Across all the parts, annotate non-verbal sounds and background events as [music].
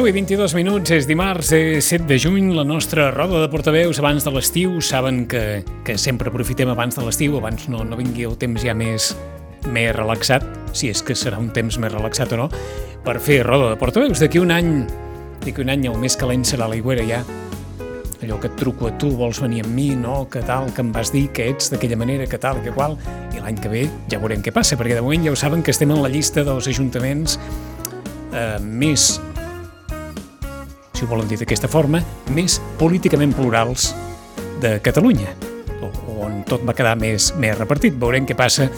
10 i 22 minuts, és dimarts, és 7 de juny, la nostra roda de portaveus abans de l'estiu. Saben que, que sempre aprofitem abans de l'estiu, abans no, no vingui el temps ja més, més relaxat, si és que serà un temps més relaxat o no, per fer roda de portaveus. D'aquí un any, d'aquí un any el més calent serà l'aigüera ja, allò que et truco a tu, vols venir amb mi, no, que tal, que em vas dir que ets d'aquella manera, que tal, que qual, i l'any que ve ja veurem què passa, perquè de moment ja ho saben que estem en la llista dels ajuntaments eh, més, si ho volen dir d'aquesta forma, més políticament plurals de Catalunya, on tot va quedar més, més repartit. Veurem què passa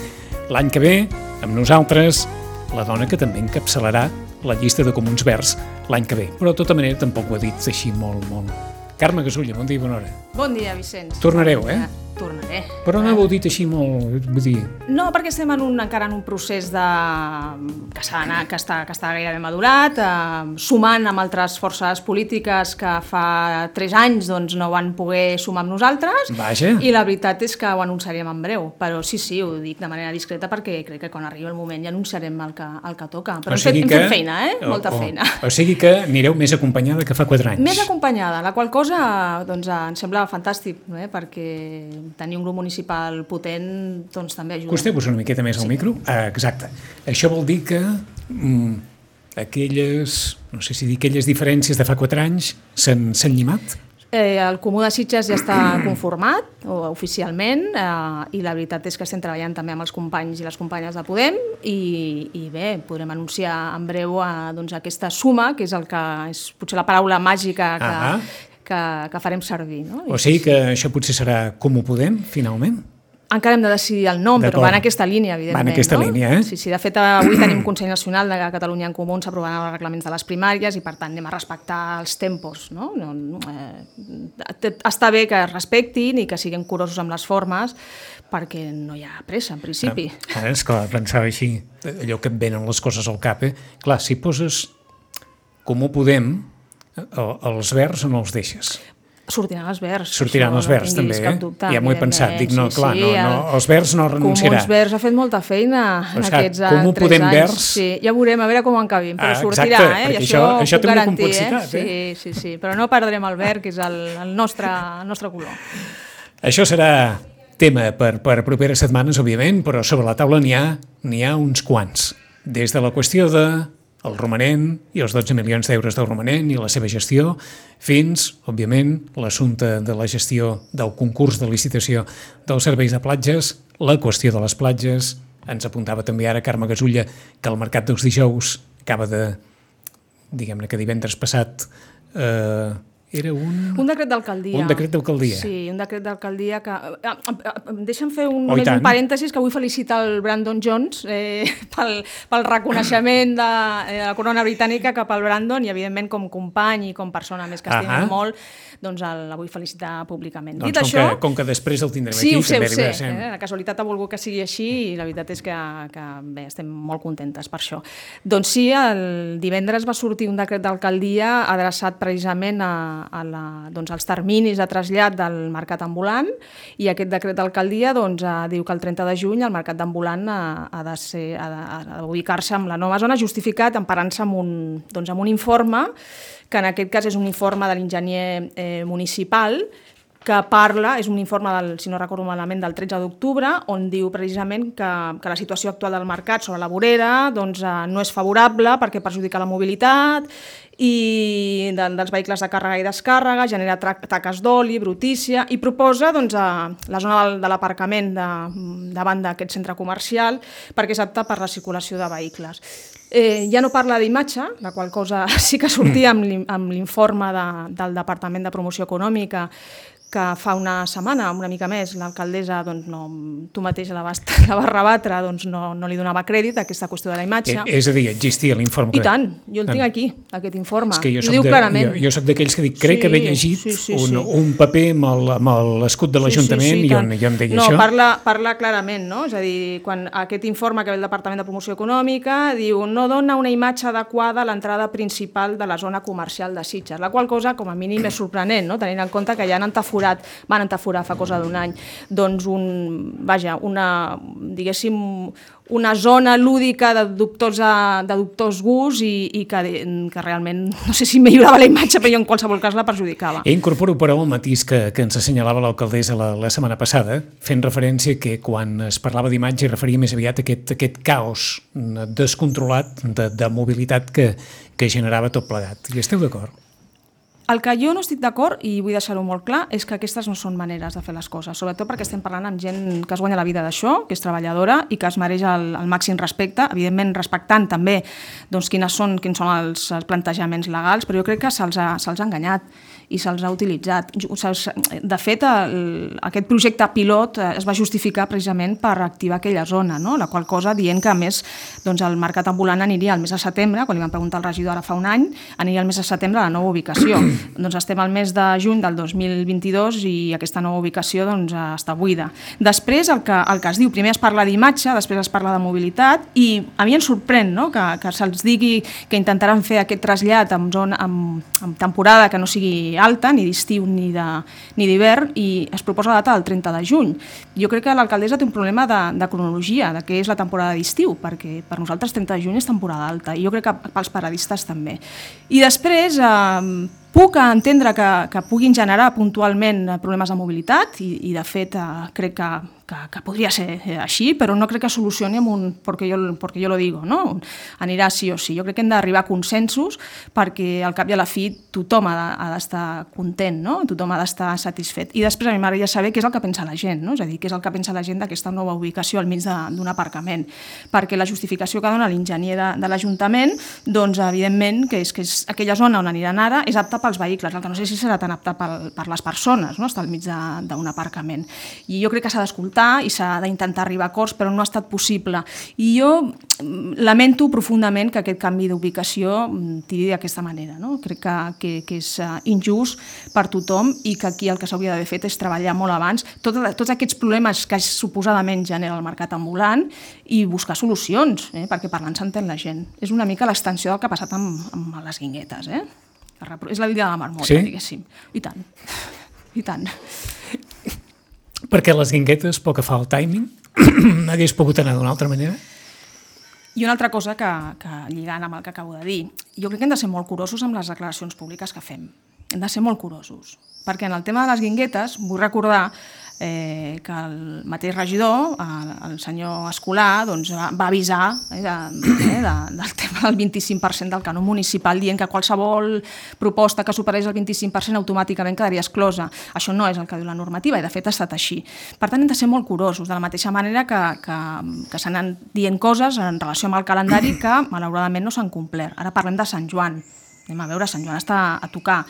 l'any que ve amb nosaltres, la dona que també encapçalarà la llista de Comuns Verds l'any que ve. Però de tota manera tampoc ho ha dit així molt, molt, Carme Gasulla, bon dia i bona hora. Bon dia, Vicenç. Tornareu, eh? Tornaré. Però no ho dit així molt... Vull dir... No, perquè estem en un, encara en un procés de... que, d'anar, que, està, que està gairebé madurat, eh, sumant amb altres forces polítiques que fa tres anys doncs, no van poder sumar amb nosaltres. Vaja. I la veritat és que ho anunciarem en breu. Però sí, sí, ho dic de manera discreta perquè crec que quan arribi el moment ja anunciarem el que, el que toca. Però O hem, fet, sigui hem que- fet feina, eh? Molta o, feina. O, o sigui que anireu més acompanyada que fa quatre anys. Més acompanyada, la qual cosa doncs, em sembla fantàstic, eh? perquè tenir un grup municipal potent doncs, també ajuda. Acosteu-vos una miqueta més al micro. Ah, exacte. Això vol dir que mm, aquelles, no sé si dir aquelles diferències de fa quatre anys s'han llimat? Eh, el Comú de Sitges ja està [clears throat] conformat o, oficialment eh, i la veritat és que estem treballant també amb els companys i les companyes de Podem i, i bé, podrem anunciar en breu eh, doncs, aquesta suma, que és el que és potser la paraula màgica que, Ahà. Que, que farem servir. No? O sigui que això potser serà com ho podem, finalment? Encara hem de decidir el nom, però va en aquesta línia, evidentment. Va en aquesta no? línia, eh? Sí, sí, de fet, avui tenim Consell Nacional de Catalunya en Comú, s'aprovaran els reglaments de les primàries i, per tant, anem a respectar els tempos. No? No, no, eh, està bé que es respectin i que siguem curosos amb les formes, perquè no hi ha pressa, en principi. Ara, esclar, pensava així, allò que et venen les coses al cap, eh? Clar, si poses com ho podem, els verds o no els deixes? Sortiran els verds. Sortiran els verds, no també, tinguis eh? cap dubte, Ja m'ho he pensat, dic, no, clar, no, no, els verds no renunciarà. Comuns Verds ha fet molta feina en aquests eh, Comú tres Podem anys. Verds- Sí, ja veurem, a veure com encabim, però Ah, sortirà, exacte, eh? I això- això, té una garantir, complexitat, eh? Sí, sí, sí, però no perdrem el verd, que és el, el, nostre, el nostre color. Això serà tema per, per properes setmanes, òbviament, però sobre la taula n'hi ha, ha uns quants. Des de la qüestió de el romanent i els 12 milions d'euros del romanent i la seva gestió, fins, òbviament, l'assumpte de la gestió del concurs de licitació dels serveis de platges, la qüestió de les platges, ens apuntava també ara Carme Gasulla que el mercat dels dijous acaba de, diguem-ne que divendres passat, eh, era un... Un decret d'alcaldia. Un decret d'alcaldia. Sí, un decret d'alcaldia que... eh, eh, eh, Deixa'm fer un, Oh, un parèntesis que vull felicitar el Brandon Jones eh, [laughs] pel, pel reconeixement de, eh, de la corona britànica cap al Brandon i, evidentment, com company i com persona més que estimo Ahà. molt, doncs el, la vull felicitar públicament. Doncs Dit com, això... que, com que després el tindrem Sí, aquí, ho sé, ho sé. Eh? La casualitat ha volgut que sigui així i la veritat és que, que bé, estem molt contentes per això. Doncs sí, el divendres va sortir un decret d'alcaldia adreçat precisament a, a la, doncs, als terminis de trasllat del mercat ambulant i aquest decret d'alcaldia doncs, eh, diu que el 30 de juny el mercat d'ambulant ha, ha de, ser, ha de, ha d'ubicar-se en la nova zona justificat emparant-se amb, un, doncs, amb un informe que en aquest cas és un informe de l'enginyer eh, municipal que parla, és un informe, del, si no recordo malament, del 13 d'octubre, on diu precisament que, que la situació actual del mercat sobre la vorera doncs, eh, no és favorable perquè perjudica la mobilitat i de, dels vehicles de càrrega i descàrrega, genera taques d'oli, brutícia, i proposa doncs, a la zona del, de l'aparcament de, davant d'aquest centre comercial perquè és apta per la circulació de vehicles. Eh, ja no parla d'imatge, la qual cosa [laughs] sí que sortia l'in- amb l'informe de, del Departament de Promoció Econòmica que fa una setmana, una mica més, l'alcaldessa, doncs no, tu mateix la vas, [laughs] la vas rebatre, doncs no, no li donava crèdit a aquesta qüestió de la imatge. Eh, és a dir, existia l'informe. I que- tant, jo el tinc Ah. aquí, aquest informe. És que jo I soc, diu de, clarament. jo, jo soc d'aquells que dic, crec Sí, que haver llegit sí, sí, un, sí. un paper amb el- l'escut de l'Ajuntament i, on, i on deia no, això. Parla, parla clarament, no? És a dir, quan aquest informe que ve del Departament de Promoció Econòmica diu no dona una imatge adequada a l'entrada principal de la zona comercial de Sitges, la qual cosa, com a mínim, és sorprenent, no? tenint en compte que ja han entaforat entaforat, van entaforar fa cosa d'un any, doncs un, vaja, una, diguéssim, una zona lúdica de dubtors, a, de dubtors gust i, i que, que realment, no sé si millorava la imatge, però jo en qualsevol cas la perjudicava. I incorporo però el matís que, que ens assenyalava l'alcaldessa la, la setmana passada, fent referència que quan es parlava d'imatge referia més aviat a aquest, aquest caos descontrolat de, de mobilitat que, que generava tot plegat. I esteu d'acord? El que jo no estic d'acord, i vull deixar-ho molt clar, és que aquestes no són maneres de fer les coses, sobretot perquè estem parlant amb gent que es guanya la vida d'això, que és treballadora i que es mereix el, el màxim respecte, evidentment respectant també doncs, quines són, quins són els, els plantejaments legals, però jo crec que se'ls ha, se ha enganyat i se'ls ha utilitzat. De fet, el, aquest projecte pilot eh, es va justificar precisament per activar aquella zona, no? la qual cosa dient que, a més, doncs, el mercat ambulant aniria al mes de setembre, quan li van preguntar al regidor ara fa un any, aniria al mes de setembre a la nova ubicació. [clears throat] doncs estem al mes de juny del 2022 i aquesta nova ubicació doncs, està buida. Després, el que, el que es diu, primer es parla d'imatge, després es parla de mobilitat i a mi em sorprèn no? que, que se'ls digui que intentaran fer aquest trasllat en, zona, en, en temporada que no sigui alta, ni d'estiu ni d'hivern, i es proposa la data del 30 de juny. Jo crec que l'alcaldessa té un problema de, de cronologia, de què és la temporada d'estiu, perquè per nosaltres 30 de juny és temporada alta, i jo crec que pels paradistes també. I després, eh, Puc entendre que, que puguin generar puntualment problemes de mobilitat i, i de fet, eh, crec que, que, que podria ser eh, així, però no crec que solucioni amb un perquè jo, perquè jo lo digo, no? anirà sí o sí. Jo crec que hem d'arribar a consensos perquè al cap i a la fi tothom ha d'estar content, no? tothom ha d'estar satisfet. I després a mi m'agradaria saber què és el que pensa la gent, no? és a dir, què és el que pensa la gent d'aquesta nova ubicació al mig d'un aparcament, perquè la justificació que dona l'enginyer de, de l'Ajuntament, doncs evidentment que és, que és aquella zona on aniran ara és apta pels vehicles, el que no sé si serà tan apta per, per les persones, no? estar al mig d'un aparcament. I jo crec que s'ha d'escoltar i s'ha d'intentar arribar a acords, però no ha estat possible. I jo mm, lamento profundament que aquest canvi d'ubicació mm, tiri d'aquesta manera. No? Crec que, que, que és eh, injust per tothom i que aquí el que s'hauria d'haver fet és treballar molt abans tot, tots aquests problemes que suposadament genera el mercat ambulant i buscar solucions, eh? perquè parlant s'entén la gent. És una mica l'extensió del que ha passat amb, amb les guinguetes. Eh? És la vida de la marmota, sí? diguéssim. I tant. I tant. Perquè les guinguetes, pel que fa al timing, [clears throat] hagués pogut anar d'una altra manera? I una altra cosa que, que lligant amb el que acabo de dir, jo crec que hem de ser molt curosos amb les declaracions públiques que fem. Hem de ser molt curosos. Perquè en el tema de les guinguetes, vull recordar eh, que el mateix regidor, el, el senyor Escolar, doncs, va, avisar eh, de, eh, de, del tema del 25% del canó municipal, dient que qualsevol proposta que superés el 25% automàticament quedaria exclosa. Això no és el que diu la normativa i de fet ha estat així. Per tant, hem de ser molt curosos, de la mateixa manera que, que, que s'anen dient coses en relació amb el calendari que malauradament no s'han complert. Ara parlem de Sant Joan, anem a veure, Sant Joan està a tocar.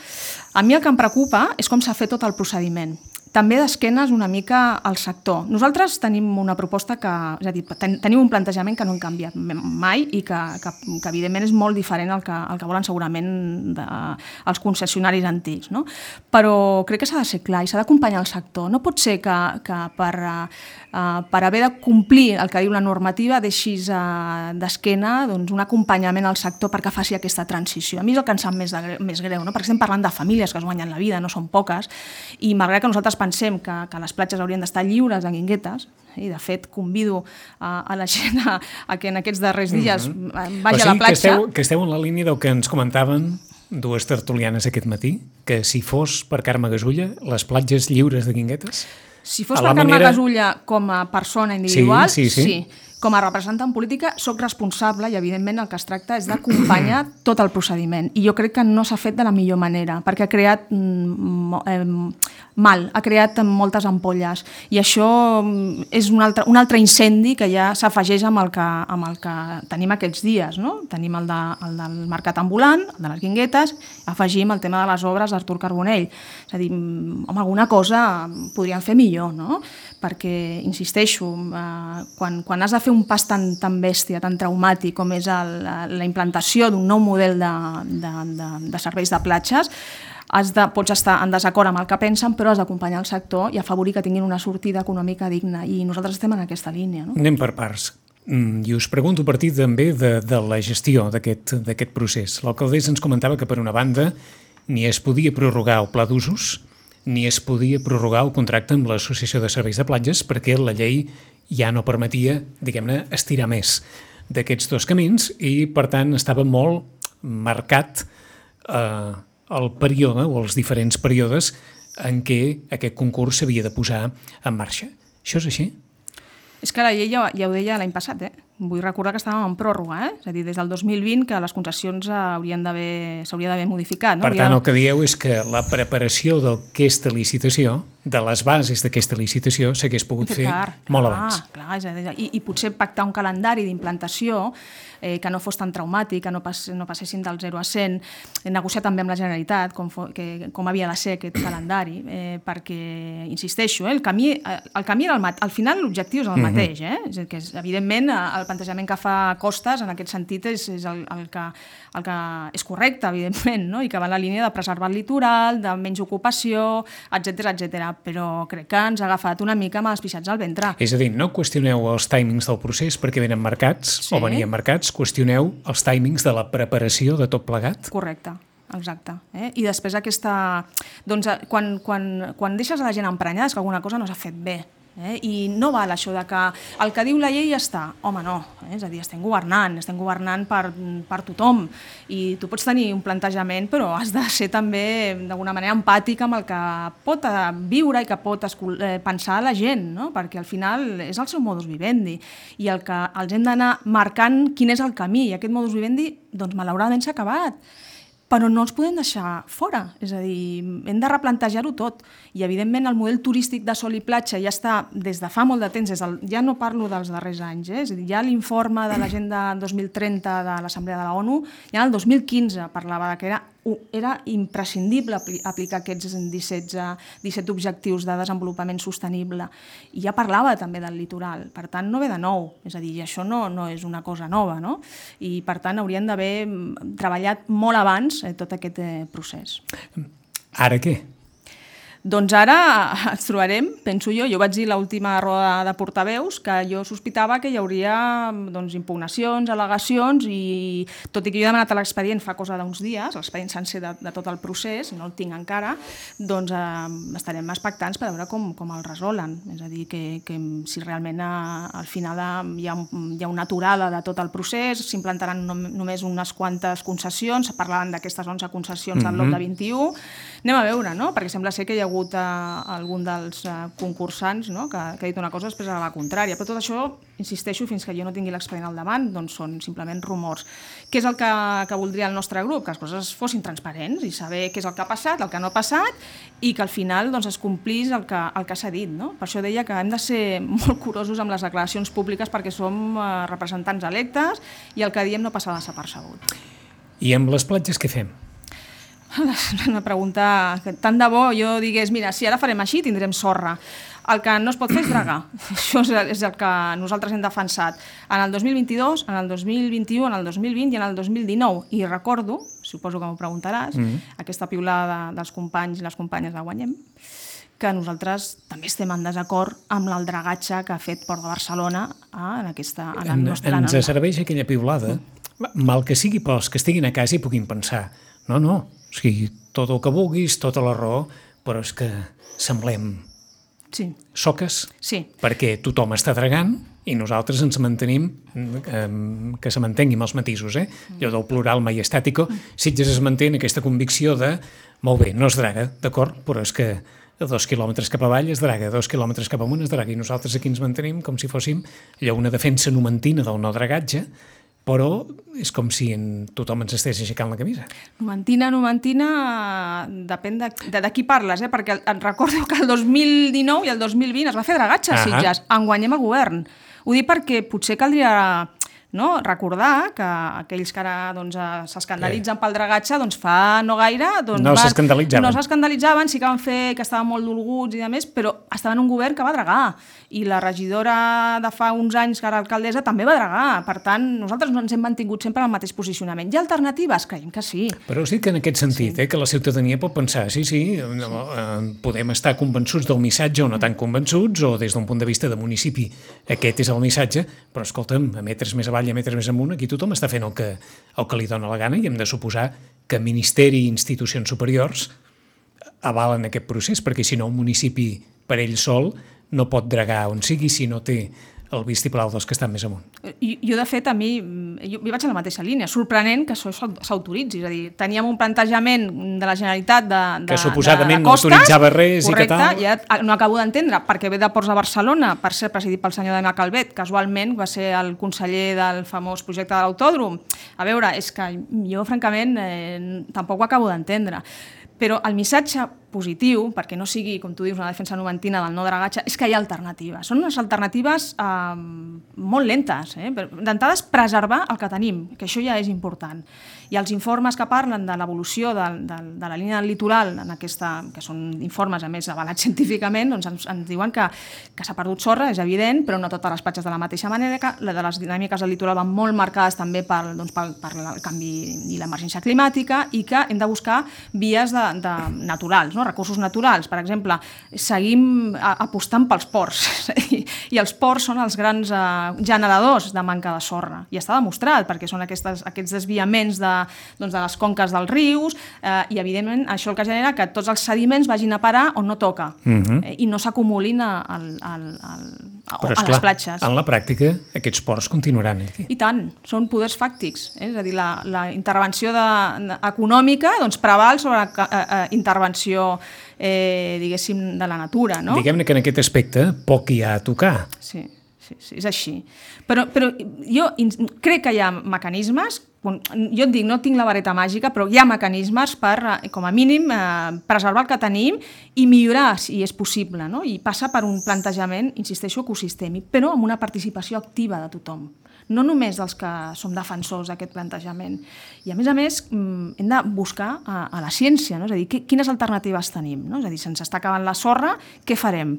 A mi el que em preocupa és com s'ha fet tot el procediment també d'esquenes una mica al sector. Nosaltres tenim una proposta que, és a dir, ten, tenim un plantejament que no hem canviat mai i que, que, que evidentment és molt diferent al que, al que volen segurament de, els concessionaris antics. No? Però crec que s'ha de ser clar i s'ha d'acompanyar el sector. No pot ser que, que per, uh, per haver de complir el que diu la normativa deixis uh, d'esquena doncs, un acompanyament al sector perquè faci aquesta transició. A mi és el que em sap més, de, més greu, no? perquè estem parlant de famílies que es guanyen la vida, no són poques, i malgrat que nosaltres pensem que, que les platges haurien d'estar lliures de guinguetes, i de fet convido a, a la gent a, a que en aquests darrers dies mm -hmm. vagi o sigui, a la platja. Que esteu, que esteu en la línia del que ens comentaven dues tertulianes aquest matí, que si fos per Carme Gasulla, les platges lliures de guinguetes? Si fos per Carme manera... Gasulla com a persona individual, sí. sí, sí. sí com a representant política sóc responsable i evidentment el que es tracta és d'acompanyar tot el procediment i jo crec que no s'ha fet de la millor manera perquè ha creat mm, eh, mal, ha creat moltes ampolles i això mm, és un altre, un altre incendi que ja s'afegeix amb, el que, amb el que tenim aquests dies no? tenim el, de, el del mercat ambulant el de les guinguetes, afegim el tema de les obres d'Artur Carbonell és a dir, mm, home, alguna cosa podríem fer millor no? perquè, insisteixo eh, quan, quan has de fer un pas tan, tan bèstia, tan traumàtic com és el, la implantació d'un nou model de, de, de, de serveis de platges, has de, pots estar en desacord amb el que pensen, però has d'acompanyar el sector i afavorir que tinguin una sortida econòmica digna. I nosaltres estem en aquesta línia. No? Anem per parts. Mm, I us pregunto a partir també de, de la gestió d'aquest procés. L'alcaldessa ens comentava que, per una banda, ni es podia prorrogar el pla d'usos, ni es podia prorrogar el contracte amb l'Associació de Serveis de Platges perquè la llei ja no permetia, diguem-ne, estirar més d'aquests dos camins i, per tant, estava molt marcat eh, el període o els diferents períodes en què aquest concurs s'havia de posar en marxa. Això és així? És que la llei ja, ja ho deia l'any passat, eh? Vull recordar que estàvem en pròrroga, eh? és a dir, des del 2020 que les concessions haurien d'haver s'hauria d'haver modificat. No? Per tant, el que dieu és que la preparació d'aquesta licitació, de les bases d'aquesta licitació, s'hagués pogut fer clar, molt clar, abans. Clar, és a dir, i, I potser pactar un calendari d'implantació eh, que no fos tan traumàtic, que no, pas, no passessin del 0 a 100, negociar també amb la Generalitat com, fo, que, com havia de ser aquest calendari, eh, perquè, insisteixo, eh, el, camí, eh, el camí era el al final l'objectiu és el mm -hmm. mateix, eh? és, que és, evidentment el plantejament que fa Costes en aquest sentit és, és el, el, que, el que és correcte, evidentment, no? i que va en la línia de preservar el litoral, de menys ocupació, etc etc. però crec que ens ha agafat una mica amb els pixats al ventre. És a dir, no qüestioneu els timings del procés perquè venen marcats sí. o venien marcats, qüestioneu els timings de la preparació de tot plegat? Correcte exacte. Eh? I després aquesta... Doncs quan, quan, quan deixes a la gent emprenyada és que alguna cosa no s'ha fet bé. Eh? I no val això de que el que diu la llei ja està. Home, no. Eh? És a dir, estem governant, estem governant per, per tothom. I tu pots tenir un plantejament, però has de ser també d'alguna manera empàtic amb el que pot eh, viure i que pot eh, pensar la gent, no? perquè al final és el seu modus vivendi. I el que els hem d'anar marcant quin és el camí. I aquest modus vivendi, doncs malauradament s'ha acabat però no els podem deixar fora, és a dir, hem de replantejar-ho tot. I, evidentment, el model turístic de sol i platja ja està des de fa molt de temps, del, ja no parlo dels darrers anys, eh? és a dir, ja l'informe de l'agenda 2030 de l'Assemblea de la ONU, ja el 2015 parlava que era era imprescindible aplicar aquests 17, 17 objectius de desenvolupament sostenible. I ja parlava també del litoral, per tant no ve de nou, és a dir, això no, no és una cosa nova, no? i per tant haurien d'haver mm, treballat molt abans eh, tot aquest eh, procés. Ara què? Doncs ara [laughs] ens trobarem, penso jo, jo vaig dir l'última roda de portaveus que jo sospitava que hi hauria doncs, impugnacions, al·legacions i tot i que jo he demanat l'expedient fa cosa d'uns dies, l'expedient sencer de, de tot el procés, no el tinc encara, doncs eh, estarem expectants per veure com, com el resolen. És a dir, que, que si realment a, eh, al final eh, hi ha, hi ha una aturada de tot el procés, s'implantaran no, només unes quantes concessions, parlaven d'aquestes 11 concessions mm -hmm. del lot de 21, anem a veure, no? perquè sembla ser que hi ha hagut eh, algun dels eh, concursants no? que, que ha dit una cosa després a la contrària. Però tot això, insisteixo, fins que jo no tingui l'expedient al davant, doncs són simplement rumors. Què és el que, que voldria el nostre grup? Que les coses fossin transparents i saber què és el que ha passat, el que no ha passat i que al final doncs, es complís el que, el que s'ha dit. No? Per això deia que hem de ser [laughs] molt curosos amb les declaracions públiques perquè som eh, representants electes i el que diem no passa desapercebut. I amb les platges què fem? [laughs] una pregunta que tant de bo jo digués, mira, si ara farem així tindrem sorra. El que no es pot fer és dragar. [clears throat] [laughs] Això és el que nosaltres hem defensat en el 2022, en el 2021, en el 2020 i en el 2019. I recordo, suposo que m'ho preguntaràs, mm -hmm. aquesta piulada dels companys i les companyes de Guanyem, que nosaltres també estem en desacord amb el dragatge que ha fet Port de Barcelona eh, en, aquesta, en el nostre... Ens serveix aquella piulada, mm. mal que sigui pels que estiguin a casa i puguin pensar no, no, o sigui, tot el que vulguis, tota la raó, però és que semblem sí. soques, sí. perquè tothom està dragant i nosaltres ens mantenim, eh, que se mantengui amb els matisos, eh? allò del plural majestàtico, Sitges es manté en aquesta convicció de, molt bé, no es draga, d'acord, però és que a dos quilòmetres cap avall es draga, dos quilòmetres cap amunt es draga, i nosaltres aquí ens mantenim com si fóssim allò una defensa numentina del no dragatge, però és com si en tothom ens estigués aixecant la camisa. Numentina, Numentina, depèn de, de, de qui parles, eh? perquè et recordo que el 2019 i el 2020 es va fer dragatge a Sitges, en guanyem el govern. Ho dic perquè potser caldria no? recordar que aquells que ara doncs, eh, s'escandalitzen pel dragatge, doncs fa no gaire... Doncs, no s'escandalitzaven. No s'escandalitzaven, sí que van fer que estaven molt dolguts i de més, però estaven en un govern que va dragar. I la regidora de fa uns anys, que ara alcaldessa, també va dragar. Per tant, nosaltres no ens hem mantingut sempre en el mateix posicionament. Hi ha alternatives? Creiem que sí. Però sí que en aquest sentit, sí. eh, que la ciutadania pot pensar, sí, sí, no, eh, podem estar convençuts del missatge o no tan convençuts, o des d'un punt de vista de municipi aquest és el missatge, però escolta'm, a metres més avall metres amunt, aquí tothom està fent el que, el que li dona la gana i hem de suposar que Ministeri i institucions superiors avalen aquest procés, perquè si no un municipi per ell sol no pot dragar on sigui si no té el vistiplau dels que estan més amunt. I, jo, de fet, a mi, jo, jo vaig a la mateixa línia. Sorprenent que això s'autoritzi. És a dir, teníem un plantejament de la Generalitat de, de, que suposadament de, de costes, no autoritzava res correcte, i que tal. Ja no acabo d'entendre, perquè ve de Ports de Barcelona, per ser presidit pel senyor Damià Calvet, casualment va ser el conseller del famós projecte de l'autòdrom. A veure, és que jo, francament, eh, tampoc ho acabo d'entendre. Però el missatge positiu, perquè no sigui, com tu dius, una defensa noventina del no dragatge, és que hi ha alternatives. Són unes alternatives eh, molt lentes. Eh? D'entrada és preservar el que tenim, que això ja és important. I els informes que parlen de l'evolució de, de, de la línia del litoral, en aquesta, que són informes, a més, avalats [laughs] científicament, doncs ens, ens diuen que, que s'ha perdut sorra, és evident, però no totes les platges de la mateixa manera, que la de les dinàmiques del litoral van molt marcades també per, doncs, per, per el canvi i l'emergència climàtica i que hem de buscar vies de, de naturals, no? Recursos naturals. Per exemple, seguim apostant pels ports [laughs] i, i els ports són els grans eh, generadors de manca de sorra i està demostrat perquè són aquestes, aquests desviaments de, doncs, de les conques dels rius eh, i evidentment això el que genera que tots els sediments vagin a parar on no toca uh mhm. -huh. eh, i no s'acumulin a, a, a, a, a, Però, esclar, a les platges. En la pràctica aquests ports continuaran aquí. I tant, són poders fàctics, eh? és a dir, la, la intervenció de, econòmica doncs, preval sobre eh, eh, intervenció eh, diguéssim, de la natura. No? Diguem-ne que en aquest aspecte poc hi ha a tocar. Sí, sí, sí és així. Però, però jo crec que hi ha mecanismes, jo et dic, no tinc la vareta màgica, però hi ha mecanismes per, eh, com a mínim, eh, preservar el que tenim i millorar si és possible, no? i passa per un plantejament, insisteixo, ecosistèmic, però amb una participació activa de tothom no només dels que som defensors d'aquest plantejament. I a més a més mm, hem de buscar a, a la ciència, no? és a dir, quines alternatives tenim. No? És a dir, se'ns està acabant la sorra, què farem?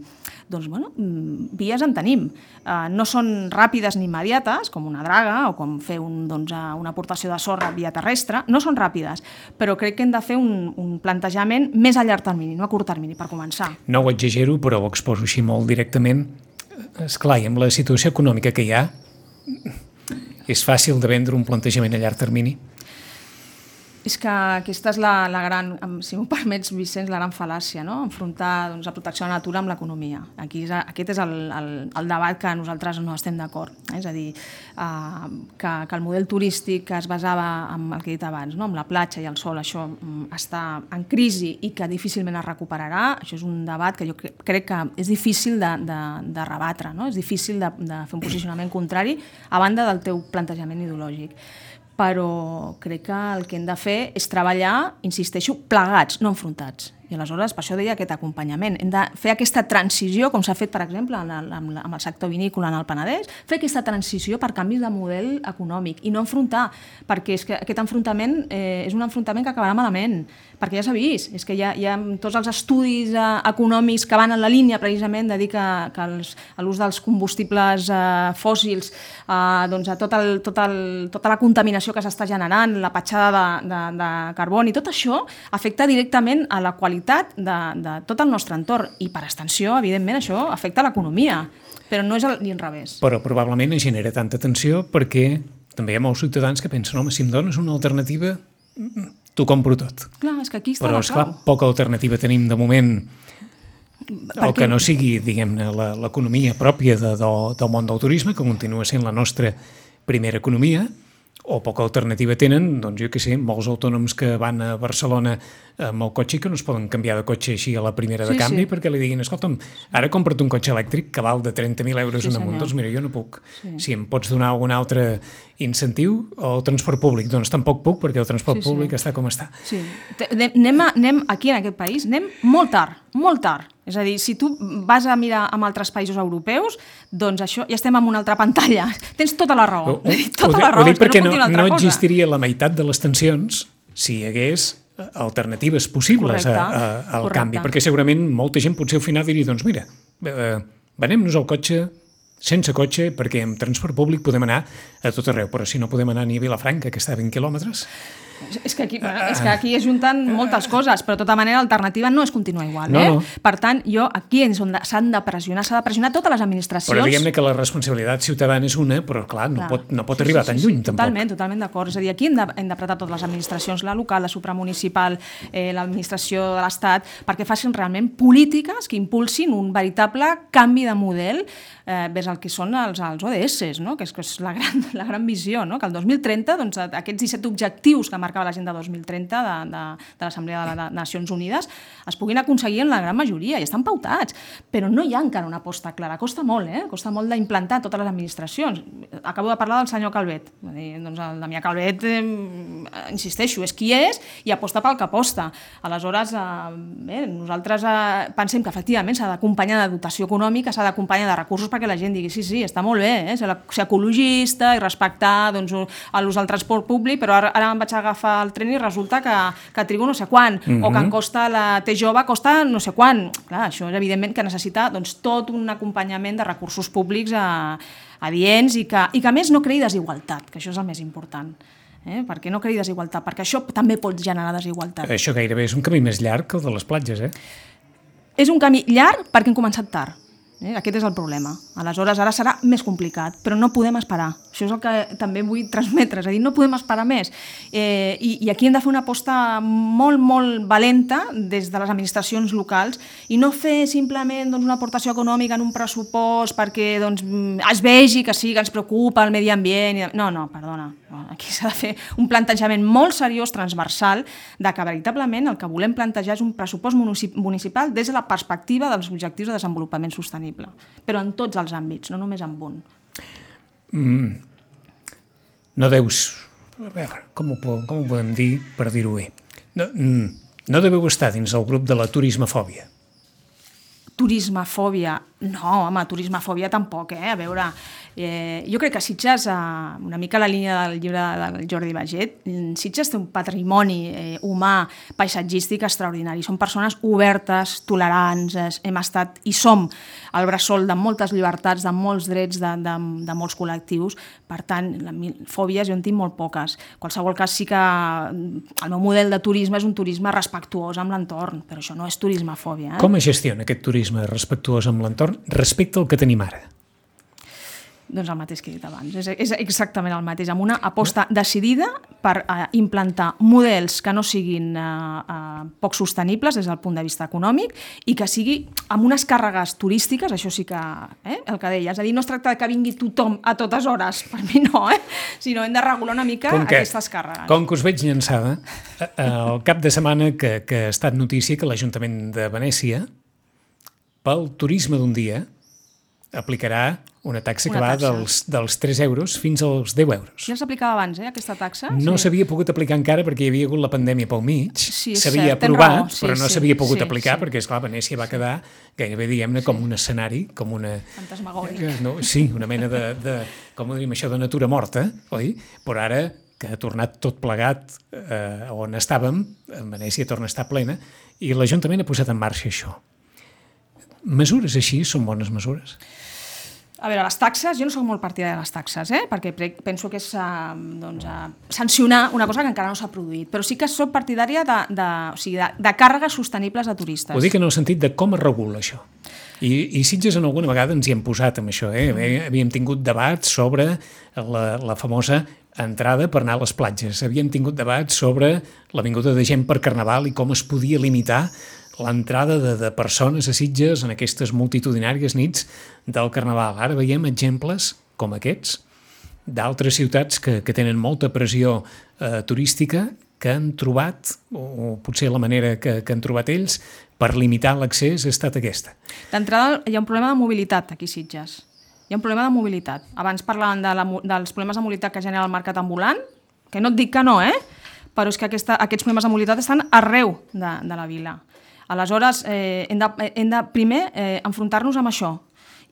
Doncs, bueno, mm, vies en tenim. Uh, no són ràpides ni immediates, com una draga o com fer un, doncs, una aportació de sorra via terrestre, no són ràpides, però crec que hem de fer un, un plantejament més a llarg termini, no a curt termini, per començar. No ho exagero, però ho exposo així molt directament. És clar, i amb la situació econòmica que hi ha, és fàcil de vendre un plantejament a llarg termini? És que aquesta és la, la gran, si m'ho [laughs] permets, Vicenç, la gran fal·làcia, no? enfrontar doncs, la protecció de la natura amb l'economia. Aquí aquest és el, el, el debat que nosaltres no estem d'acord. Eh? És a dir, eh, que, que el model turístic que es basava en el que he dit abans, no? amb la platja i el sol, això mm, està en crisi i que difícilment es recuperarà, això és un debat que jo crec que és difícil de, de, de rebatre, no? és difícil de, de fer un posicionament contrari a banda del teu plantejament ideològic però crec que el que hem de fer és treballar, insisteixo, plegats, no enfrontats. I aleshores, per això deia aquest acompanyament. Hem de fer aquesta transició, com s'ha fet, per exemple, amb, el, amb el sector vinícola en el Penedès, fer aquesta transició per canvis de model econòmic i no enfrontar, perquè és que aquest enfrontament eh, és un enfrontament que acabarà malament, perquè ja s'ha vist, és que hi ha, hi ha tots els estudis eh, econòmics que van en la línia precisament de dir que, que l'ús dels combustibles eh, fòssils, eh, doncs a tot el, tot el, tota la contaminació que s'està generant, la petjada de, de, de carboni, tot això afecta directament a la qualitat qualitat de, de tot el nostre entorn i per extensió, evidentment, això afecta l'economia, però no és el, ni al revés. Però probablement genera tanta tensió perquè també hi ha molts ciutadans que pensen home, si em dones una alternativa, t'ho compro tot. Clar, és que aquí està Però, esclar, poca alternativa tenim de moment perquè... el que no sigui, diguem-ne, l'economia pròpia de, de, del món del turisme, que continua sent la nostra primera economia, o poca alternativa tenen, doncs jo que sé, molts autònoms que van a Barcelona amb el cotxe que no es poden canviar de cotxe així a la primera de sí, canvi sí. perquè li diguin, escolta'm, ara compra't un cotxe elèctric que val de 30.000 euros sí, en amunt, doncs mira, jo no puc. Sí. Si em pots donar algun altre incentiu o el transport públic, doncs tampoc puc perquè el transport sí, públic sí. està com està. Sí. Anem, a, anem aquí en aquest país, anem molt tard, molt tard. És a dir, si tu vas a mirar amb altres països europeus, doncs això ja estem en una altra pantalla. [laughs] Tens tota la raó. Ho, [laughs] tota ho, la raó, ho dic perquè no, no, no existiria la meitat de les tensions si hi hagués alternatives possibles a, a, al Correcte. canvi, perquè segurament molta gent potser al final diria, doncs mira, eh, venem-nos al cotxe sense cotxe, perquè amb transport públic podem anar a tot arreu, però si no podem anar ni a Vilafranca, que està a 20 quilòmetres, És que, aquí, és que aquí es junten moltes coses, però de tota manera l'alternativa no és continuar igual. No, eh? no. Per tant, jo aquí és on de- s'han de pressionar, s'ha de pressionar totes les administracions. Però diguem-ne que la responsabilitat ciutadana és una, però clar, no Clar. pot, no pot Sí, arribar sí, tan sí, lluny sí, tampoc. Totalment, totalment d'acord. És a dir, aquí hem de- hem d'apretar totes les administracions, la local, la supramunicipal, eh, l'administració de l'Estat, perquè facin realment polítiques que impulsin un veritable canvi de model eh, vers el que són els, els ODS, no? que és, que és la, gran, la gran visió, no? que el 2030, doncs, aquests 17 objectius que marcava l'agenda 2030 de, de, de l'Assemblea de les Nacions Unides es puguin aconseguir en la gran majoria i estan pautats, però no hi ha encara una aposta clara. Costa molt, eh? costa molt d'implantar totes les administracions. Acabo de parlar del senyor Calvet. Doncs el Damià Calvet, eh, insisteixo, és qui és i aposta pel que aposta. Aleshores, eh, bé, nosaltres eh, pensem que efectivament s'ha d'acompanyar de dotació econòmica, s'ha d'acompanyar de recursos perquè la gent digui sí, sí, està molt bé, eh? ser, ecologista i respectar doncs, l'ús del transport públic, però ara, ara em vaig agafar el tren i resulta que, que trigo no sé quan, mm -hmm. o que em costa la T jove costa no sé quan. Clar, això és evidentment que necessita doncs, tot un acompanyament de recursos públics a, adients i que, i que a més no creï desigualtat, que això és el més important. Eh? perquè no creï desigualtat, perquè això també pot generar desigualtat. Això gairebé és un camí més llarg que el de les platges, eh? És un camí llarg perquè hem començat tard. Eh? Aquest és el problema. Aleshores, ara serà més complicat, però no podem esperar. Això és el que també vull transmetre, és a dir, no podem esperar més. Eh, i, I aquí hem de fer una aposta molt, molt valenta des de les administracions locals i no fer simplement doncs, una aportació econòmica en un pressupost perquè doncs, mm, es vegi que sí, que ens preocupa el medi ambient. I... No, no, perdona. Aquí s'ha de fer un plantejament molt seriós, transversal, de que veritablement el que volem plantejar és un pressupost municip- municipal des de la perspectiva dels objectius de desenvolupament sostenible, però en tots els àmbits, no només en un. No deus... A veure, com ho, com ho podem dir per dir-ho bé? No, mm, no deveu estar dins el grup de la turismefòbia. Turismafòbia, no, home, turismafòbia tampoc, eh? A veure, eh, jo crec que Sitges, eh, una mica la línia del llibre del Jordi Baget, Sitges té un patrimoni eh, humà, paisatgístic extraordinari. Són persones obertes, tolerants, eh, hem estat i som al bressol de moltes llibertats, de molts drets, de, de, de molts col·lectius. Per tant, la, fòbies jo en tinc molt poques. Qualsevol cas sí que el meu model de turisme és un turisme respectuós amb l'entorn, però això no és turismafòbia. Eh? Com es gestiona aquest turisme respectuós amb l'entorn respecte al que tenim ara? Doncs el mateix que he dit abans, és, és exactament el mateix, amb una aposta decidida per eh, implantar models que no siguin eh, eh, poc sostenibles des del punt de vista econòmic i que sigui amb unes càrregues turístiques, això sí que, eh, el que deia, és a dir, no es tracta que vingui tothom a totes hores, per mi no, eh? sinó hem de regular una mica Com que, aquestes càrregues. com que us veig llançada, eh, eh, el cap de setmana que, que ha estat notícia que l'Ajuntament de Venècia, pel turisme d'un dia, aplicarà una taxa que Una va taxa. dels, dels 3 euros fins als 10 euros. Ja s'aplicava abans, eh, aquesta taxa? No Sí. s'havia pogut aplicar encara perquè hi havia hagut la pandèmia pel mig. Sí, S'havia tens aprovat, sí, però no sí, s'havia pogut sí, aplicar sí. perquè, esclar, Venècia va quedar gairebé, diguem-ne, com un escenari, com una... Fantasmagòric. Eh, No, sí, una mena de, de, com ho diríem això, de natura morta, oi? Però ara que ha tornat tot plegat eh, on estàvem, en Venècia torna a estar plena, i l'Ajuntament ha posat en marxa això. Mesures així són bones mesures? A veure, les taxes, jo no sóc molt partidària de les taxes, eh? perquè penso que és uh, doncs, uh, sancionar una cosa que encara no s'ha produït, però sí que sóc partidària de, de, o sigui, de, de càrregues sostenibles de turistes. Ho dic en el sentit de com es regula això. I, i Sitges en alguna vegada ens hi hem posat amb això. Eh? Mm. Havíem tingut debats sobre la, la famosa entrada per anar a les platges. Havíem tingut debats sobre la vinguda de gent per Carnaval i com es podia limitar l'entrada de, de persones a Sitges en aquestes multitudinàries nits del Carnaval. Ara veiem exemples com aquests d'altres ciutats que, que tenen molta pressió eh, turística que han trobat, o, o potser la manera que, que han trobat ells, per limitar l'accés ha estat aquesta. D'entrada, hi ha un problema de mobilitat aquí a Sitges. Hi ha un problema de mobilitat. Abans parlàvem de la, dels problemes de mobilitat que genera el mercat ambulant, que no et dic que no, eh? però és que aquesta, aquests problemes de mobilitat estan arreu de, de la vila. Aleshores, eh, hem, de, hem de primer eh, enfrontar-nos amb això.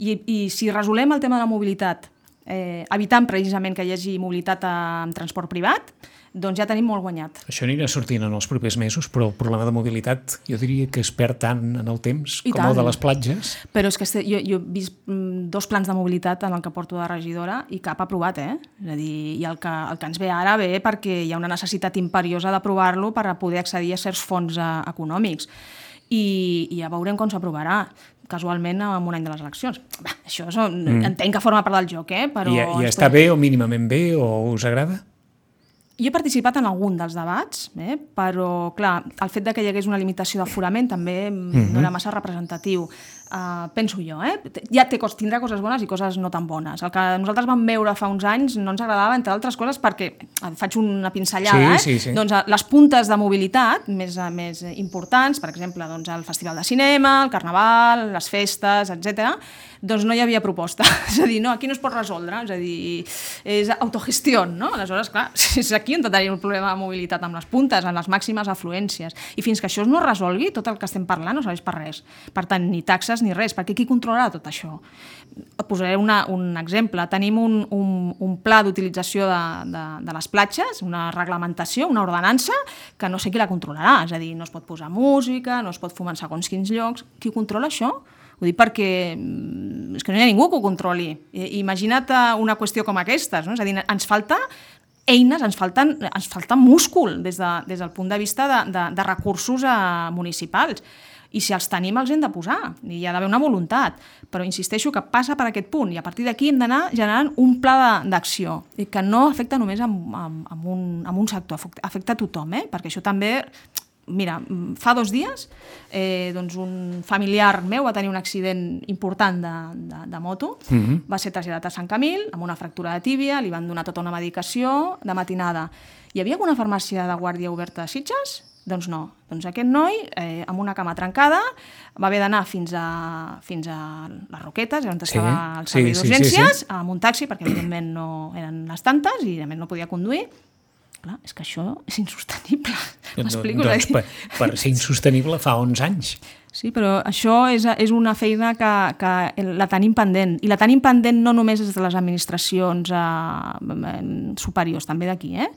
I, I si resolem el tema de la mobilitat eh, evitant precisament que hi hagi mobilitat amb transport privat, doncs ja tenim molt guanyat. Això anirà sortint en els propers mesos, però el problema de mobilitat jo diria que es perd tant en el temps I com tant. el de les platges. Però és que este- jo, jo he vist mm, dos plans de mobilitat en el que porto de regidora i cap aprovat, eh? És a dir, i el que, el que ens ve ara ve perquè hi ha una necessitat imperiosa d'aprovar-lo per a poder accedir a certs fons eh, econòmics. I, I ja veurem com s'aprovarà casualment en un any de les eleccions. Va, això és, mm. entenc que forma part del joc, eh? però... I, I està bé o mínimament bé o us agrada? Jo he participat en algun dels debats, eh? però, clar, el fet de que hi hagués una limitació d'aforament també mm -hmm. no era massa representatiu. Uh, penso jo, eh? Ja té, tindrà coses bones i coses no tan bones. El que nosaltres vam veure fa uns anys no ens agradava, entre altres coses, perquè, eh, faig una pinzellada, Sí, eh? sí, sí. doncs eh, les puntes de mobilitat més, més importants, per exemple, doncs, el Festival de Cinema, el Carnaval, les festes, etc. doncs no hi havia proposta. [laughs] és a dir, no, aquí no es pot resoldre, és a dir, és autogestió, no? Aleshores, clar, [laughs] és aquí on tenim el problema de mobilitat amb les puntes, en les màximes afluències. I fins que això no es resolgui, tot el que estem parlant no serveix per res. Per tant, ni taxes ni res, perquè qui controlarà tot això? Et posaré una, un exemple. Tenim un, un, un pla d'utilització de, de, de les platges, una reglamentació, una ordenança, que no sé qui la controlarà. És a dir, no es pot posar música, no es pot fumar en segons quins llocs. Qui controla això? Ho dic perquè mm, és que no hi ha ningú que ho controli. Imagina't eh, una qüestió com aquestes, no? és a dir, ens falta eines, ens falten, ens falta múscul des, de, des del punt de vista de, de, de recursos eh, municipals. I si els tenim els hem de posar, i hi ha d'haver una voluntat. Però insisteixo que passa per aquest punt, i a partir d'aquí hem d'anar generant un pla d'acció, i que no afecta només amb, amb, amb, un, amb un sector, afecta- a tothom, eh? perquè això també Mira, fa dos dies eh, doncs un familiar meu va tenir un accident important de, de, de moto, mm -hmm. va ser traslladat a Sant Camil amb una fractura de tíbia, li van donar tota una medicació de matinada. Hi havia alguna farmàcia de guàrdia oberta a Sitges? Doncs no. Doncs aquest noi, eh, amb una cama trencada, va haver d'anar fins a, fins a les Roquetes, on Sí, estava el sí, servei sí, sí, d'urgències, sí. amb un taxi, perquè evidentment no eren les tantes i a més no podia conduir. Clar, és que això és insostenible. M'explico? doncs És a dir- per, per ser insostenible fa 11 anys. Sí, però això és, és una feina que, que la tenim pendent. I la tenim pendent no només des de les administracions eh, superiors, també d'aquí, eh?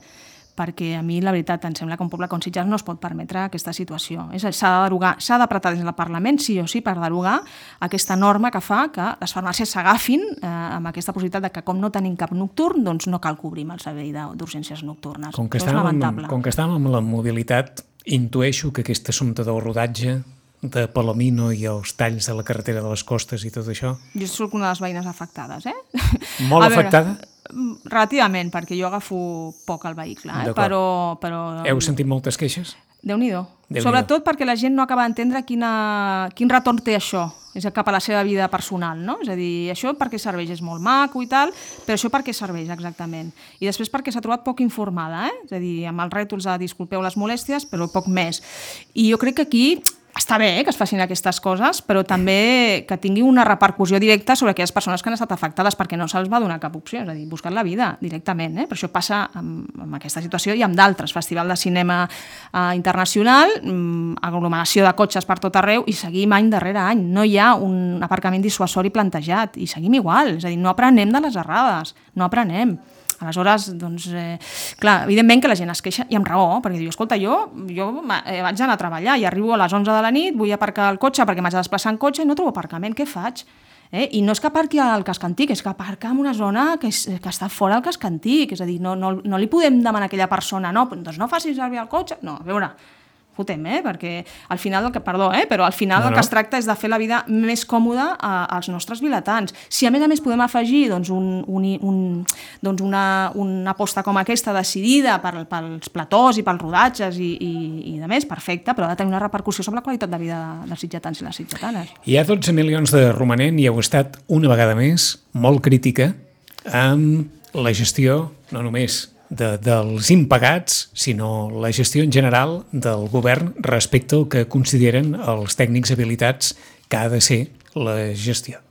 Perquè a mi la veritat em sembla que un poble com Sitges no es pot permetre aquesta situació. S'ha de derogar, s'ha d'apretar des del Parlament, sí o sí, per derogar aquesta norma que fa que les farmàcies s'agafin eh, amb aquesta possibilitat de que com no tenim cap nocturn, doncs no cal cobrir el servei d'urgències nocturnes. Com que, estàvem amb, lamentable. com que estàvem amb la mobilitat, intueixo que aquest assumpte del rodatge de Palomino i els talls de la carretera de les costes i tot això, Jo sóc una de les veïnes afectades, eh? Molt [laughs] A veure, afectada? mm, Relativament, perquè jo agafo poc el vehicle, eh? Però, però heu sentit moltes queixes? Déu-n'hi-do. Déu-n'hi-do. Sobretot perquè la gent no acaba d'entendre quina, quin retorn té això, és cap a la seva vida personal, no? És a dir, això per què serveix? És molt maco i tal, però això per què serveix exactament? I després perquè s'ha trobat poc informada, eh? És a dir, amb els rètols de disculpeu les molèsties, però poc més. I jo crec que aquí està bé eh, que es facin aquestes coses, però també que tingui una repercussió directa sobre aquelles persones que han estat afectades perquè no se'ls va donar cap opció, és a dir, buscar la vida directament. Eh? Per això passa amb, amb aquesta situació i amb d'altres. Festival de cinema eh, internacional, mm, aglomeració de cotxes per tot arreu i seguim any darrere any. No hi ha un aparcament dissuasori plantejat i seguim igual. És a dir, no aprenem de les errades, no aprenem. Aleshores, doncs, eh, clar, evidentment que la gent es queixa, i amb raó, perquè diu, escolta, jo, jo eh, vaig anar a treballar i arribo a les 11 de la nit, vull aparcar el cotxe perquè m'haig de desplaçar en cotxe i no trobo aparcament, què faig? Eh? I no és que aparqui al casc antic, és que aparca en una zona que, és, que està fora del casc antic, és a dir, no, no, no li podem demanar a aquella persona, no, doncs no facis servir el cotxe, no, a veure, fotem, eh? perquè al final, del que, perdó, eh? però al final No, el no. que es tracta és de fer la vida més còmoda a, als nostres vilatans. Si a més a més podem afegir doncs, un, un, un, doncs una, una aposta com aquesta decidida per, pels platós i pels rodatges i, i, i de més, perfecte, però ha de tenir una repercussió sobre la qualitat de vida dels sitgetans i les sitgetanes. Hi ha 12 milions de romanent i heu estat una vegada més molt crítica amb la gestió, no només de, dels impagats, sinó la gestió en general del govern respecte al que consideren els tècnics habilitats que ha de ser la gestió.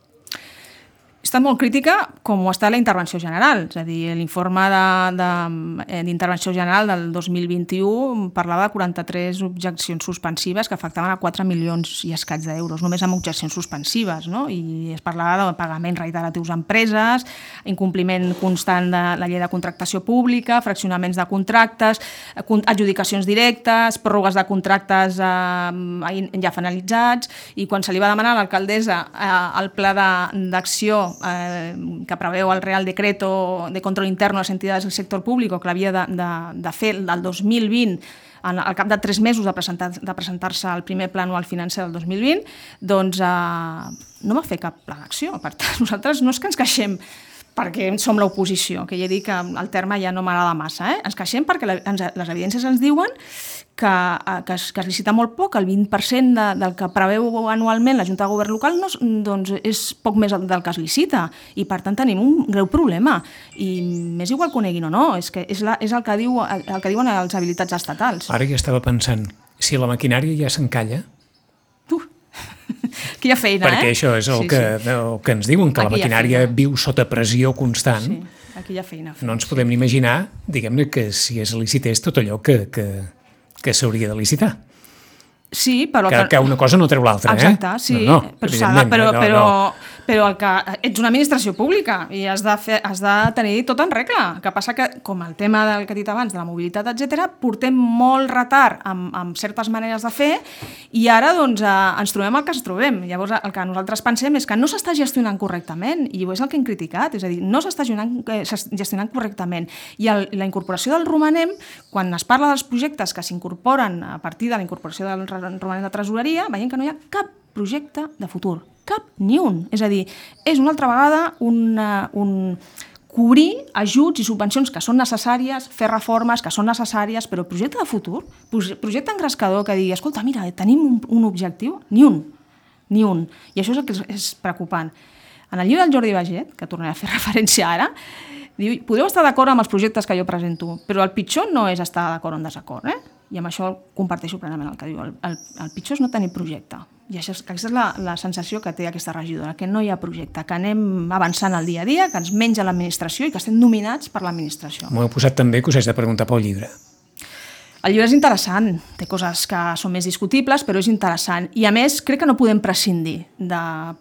Estat molt crítica com ho està la intervenció general, és a dir, l'informe eh, d'intervenció general del 2021 parlava de 43 objeccions suspensives que afectaven a 4 milions i escaig d'euros, només amb objeccions suspensives, no? i es parlava de pagaments reiteratius a empreses, incompliment constant de la llei de contractació pública, fraccionaments de contractes, adjudicacions directes, pròrrogues de contractes eh, ja finalitzats, i quan se li va demanar a l'alcaldessa eh, el pla d'acció eh, que preveu el Real Decreto de Control Interno a les entitats del sector públic que l'havia de, de, de fer del 2020 en, al cap de tres mesos de presentar-se de presentar al primer pla anual financer del 2020, doncs eh, no va fer cap pla d'acció. Per tant, [laughs] nosaltres no és que ens queixem perquè som l'oposició, que ja dic que el terme ja no m'agrada massa. Eh? Ens queixem perquè la, ens, les evidències ens diuen que, eh, que, es, que es licita molt poc, el 20% de, del que preveu anualment la Junta de Govern local no, doncs és poc més del que es licita i per tant tenim un greu problema i m'és igual que ho neguin o no, és, que és, la, és el, que diu, el, el que diuen els habilitats estatals. Ara ja estava pensant, si la maquinària ja s'encalla, uh, [laughs] quina feina, Perquè eh? això és el, sí, que, sí. el que ens diuen, que Aquí la maquinària viu sota pressió constant. Sí, aquí hi ha feina. No ens podem ni imaginar, diguem-ne, que si es licités tot allò que, que, que s'hauria de licitar. Sí, però... Que, que una cosa no treu l'altra, eh? Exacte, sí. No, no, però, de, però, no, però, no però el que ets una administració pública i has de, fer, has de tenir tot en regla. El que passa que, com el tema del que he dit abans, de la mobilitat, etc, portem molt retard amb, amb certes maneres de fer i ara doncs, eh, ens trobem el que ens trobem. Llavors, el que nosaltres pensem és que no s'està gestionant correctament i és el que hem criticat, és a dir, no s'està gestionant, eh, gestionant correctament. I el, la incorporació del romanem, quan es parla dels projectes que s'incorporen a partir de la incorporació del romanem de tresoreria, veiem que no hi ha cap projecte de futur cap ni un. És a dir, és una altra vegada una, un cobrir ajuts i subvencions que són necessàries, fer reformes que són necessàries, però projecte de futur, projecte engrescador que digui, escolta, mira, tenim un, un objectiu, ni un, ni un. I això és el que és preocupant. En el llibre del Jordi Baget, que tornaré a fer [laughs] referència ara, diu, podeu estar d'acord amb els projectes que jo presento, però el pitjor no és estar d'acord o en desacord, eh? I amb això comparteixo plenament el que diu. El, el, el pitjor és no tenir projecte. I això, aquesta és la, la sensació que té aquesta regidora, que no hi ha projecte, que anem avançant el dia a dia, que ens menja l'administració i que estem dominats per l'administració. M'ho he posat també que us haig de preguntar pel llibre. El llibre és interessant, té coses que són més discutibles, però és interessant. I a més, crec que no podem prescindir de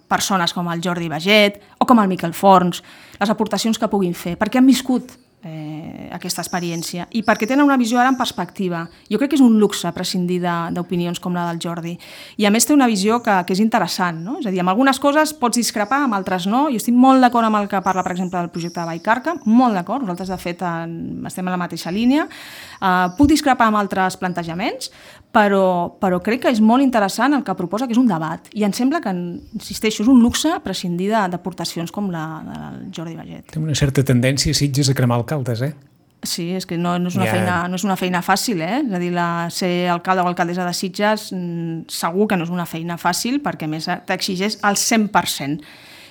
persones com el Jordi Baget o com el Miquel Forns, les aportacions que puguin fer, perquè han viscut eh, aquesta experiència i perquè tenen una visió ara en perspectiva. Jo crec que és un luxe prescindir d'opinions com la del Jordi. I a més té una visió que, que és interessant, no? És a dir, amb algunes coses pots discrepar, amb altres no. Jo estic molt d'acord amb el que parla, per exemple, del projecte de Baicarca, molt d'acord, nosaltres de fet en, estem en la mateixa línia. Uh, puc discrepar amb altres plantejaments, però, però crec que és molt interessant el que proposa, que és un debat. I em sembla que, insisteixo, és un luxe prescindir d'aportacions com la del Jordi Baget. Té una certa tendència, Sitges, a cremar alcaldes, eh? Sí, és que no, no, és una yeah. feina, no és una feina fàcil, eh? És a dir, la, ser alcalde o alcaldessa de Sitges mm, segur que no és una feina fàcil perquè més t'exigeix el 100%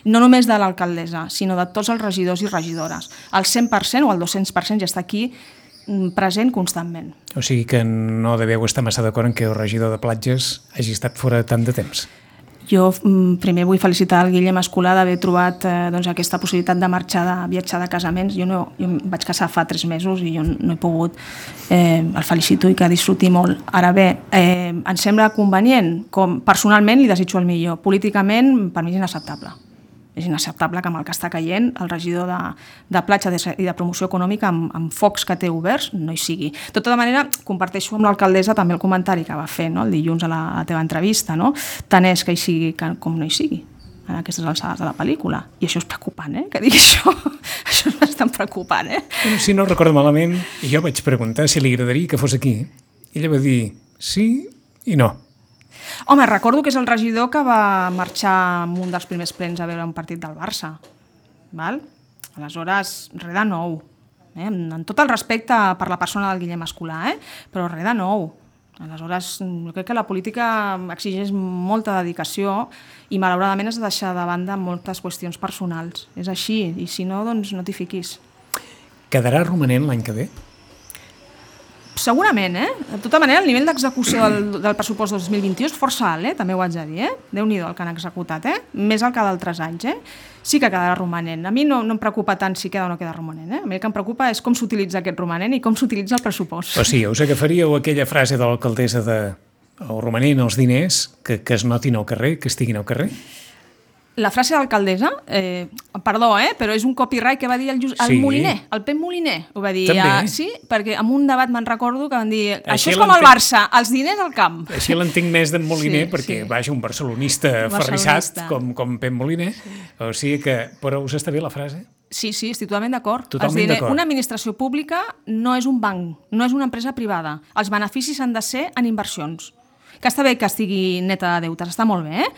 no només de l'alcaldessa, sinó de tots els regidors i regidores. El 100% o el 200% ja està aquí Mm, present constantment. O sigui que no deveu estar massa d'acord en que el regidor de platges hagi estat fora tant de temps. Jo mm, primer vull felicitar el Guillem Escolà d'haver trobat eh, doncs, aquesta possibilitat de marxar, de viatjar de casaments. Jo, no, jo em vaig casar fa tres mesos i jo no he pogut. Eh, el felicito i que disfruti molt. Ara bé, eh, em sembla convenient, com personalment li desitjo el millor. Políticament, per mi és inacceptable és inacceptable que amb el que està caient el regidor de, de platja i de promoció econòmica amb, amb focs que té oberts no hi sigui. De tota manera, comparteixo amb l'alcaldessa també el comentari que va fer no? el dilluns a la, a la teva entrevista, no? tant és que hi sigui que, com no hi sigui en aquestes alçades de la pel·lícula. I això és preocupant, eh? Que digui això. [laughs] això és bastant preocupant, eh? Si no recordo malament, jo vaig preguntar si li agradaria que fos aquí. Ella va dir sí i no. Home, recordo que és el regidor que va marxar en un dels primers plens a veure un partit del Barça. Val? Aleshores, res de nou. Eh? En tot el respecte per la persona del Guillem Escolà, eh? però res de nou. Aleshores, jo crec que la política exigeix molta dedicació i malauradament has de deixar de banda moltes qüestions personals. És així, i si no, doncs no t'hi fiquis. Quedarà romanent l'any que ve? Segurament, eh? De tota manera, el nivell d'execució del, del pressupost 2021 és força alt, eh? també ho haig de dir, eh? Déu-n'hi-do el que han executat, eh? Més el que d'altres anys, eh? Sí que quedarà romanent. A mi no, no em preocupa tant si queda o no queda romanent, eh? A mi el que em preocupa és com s'utilitza aquest romanent i com s'utilitza el pressupost. O sigui, us agafaríeu aquella frase de l'alcaldessa de el romanent, els diners, que, que es notin al carrer, que estiguin al carrer? La frase d'alcaldessa, eh, perdó, eh, però és un copyright que va dir el, Just, el Sí. Moliner, el Pep Moliner. Ho va dir, També. ah, sí, perquè en un debat me'n recordo que van dir Així això és com el. Barça, els diners al camp. Així l'entenc més d'en Moliner, Sí, perquè, sí. vaja, un barcelonista, Barcelonista. ferrissat, com, com Pep Moliner. O sigui que, però us està bé la frase? Sí, sí, estic totalment d'acord. Una administració pública no és un banc, no és una empresa privada. Els beneficis han de ser en inversions. Que està bé que estigui neta de deutes, està molt bé, eh?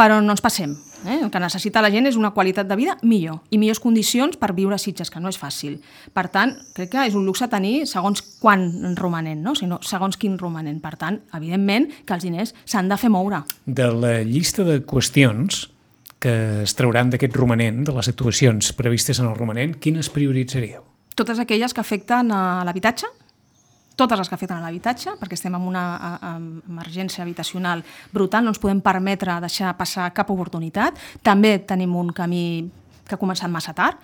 Però no ens passem. Eh? El que necessita la gent és una qualitat de vida millor i millors condicions per viure a Sitges, que no és fàcil. Per tant, crec que és un luxe tenir segons quan romanent, no? sinó segons quin romanent. Per tant, evidentment que els diners s'han de fer moure. De la llista de qüestions que es trauran d'aquest romanent, de les actuacions previstes en el romanent, quines prioritzaríeu? totes aquelles que afecten a l'habitatge, totes les que afecten a l'habitatge, perquè estem en una a, emergència habitacional brutal, no ens podem permetre deixar passar cap oportunitat. També tenim un camí que ha començat massa tard,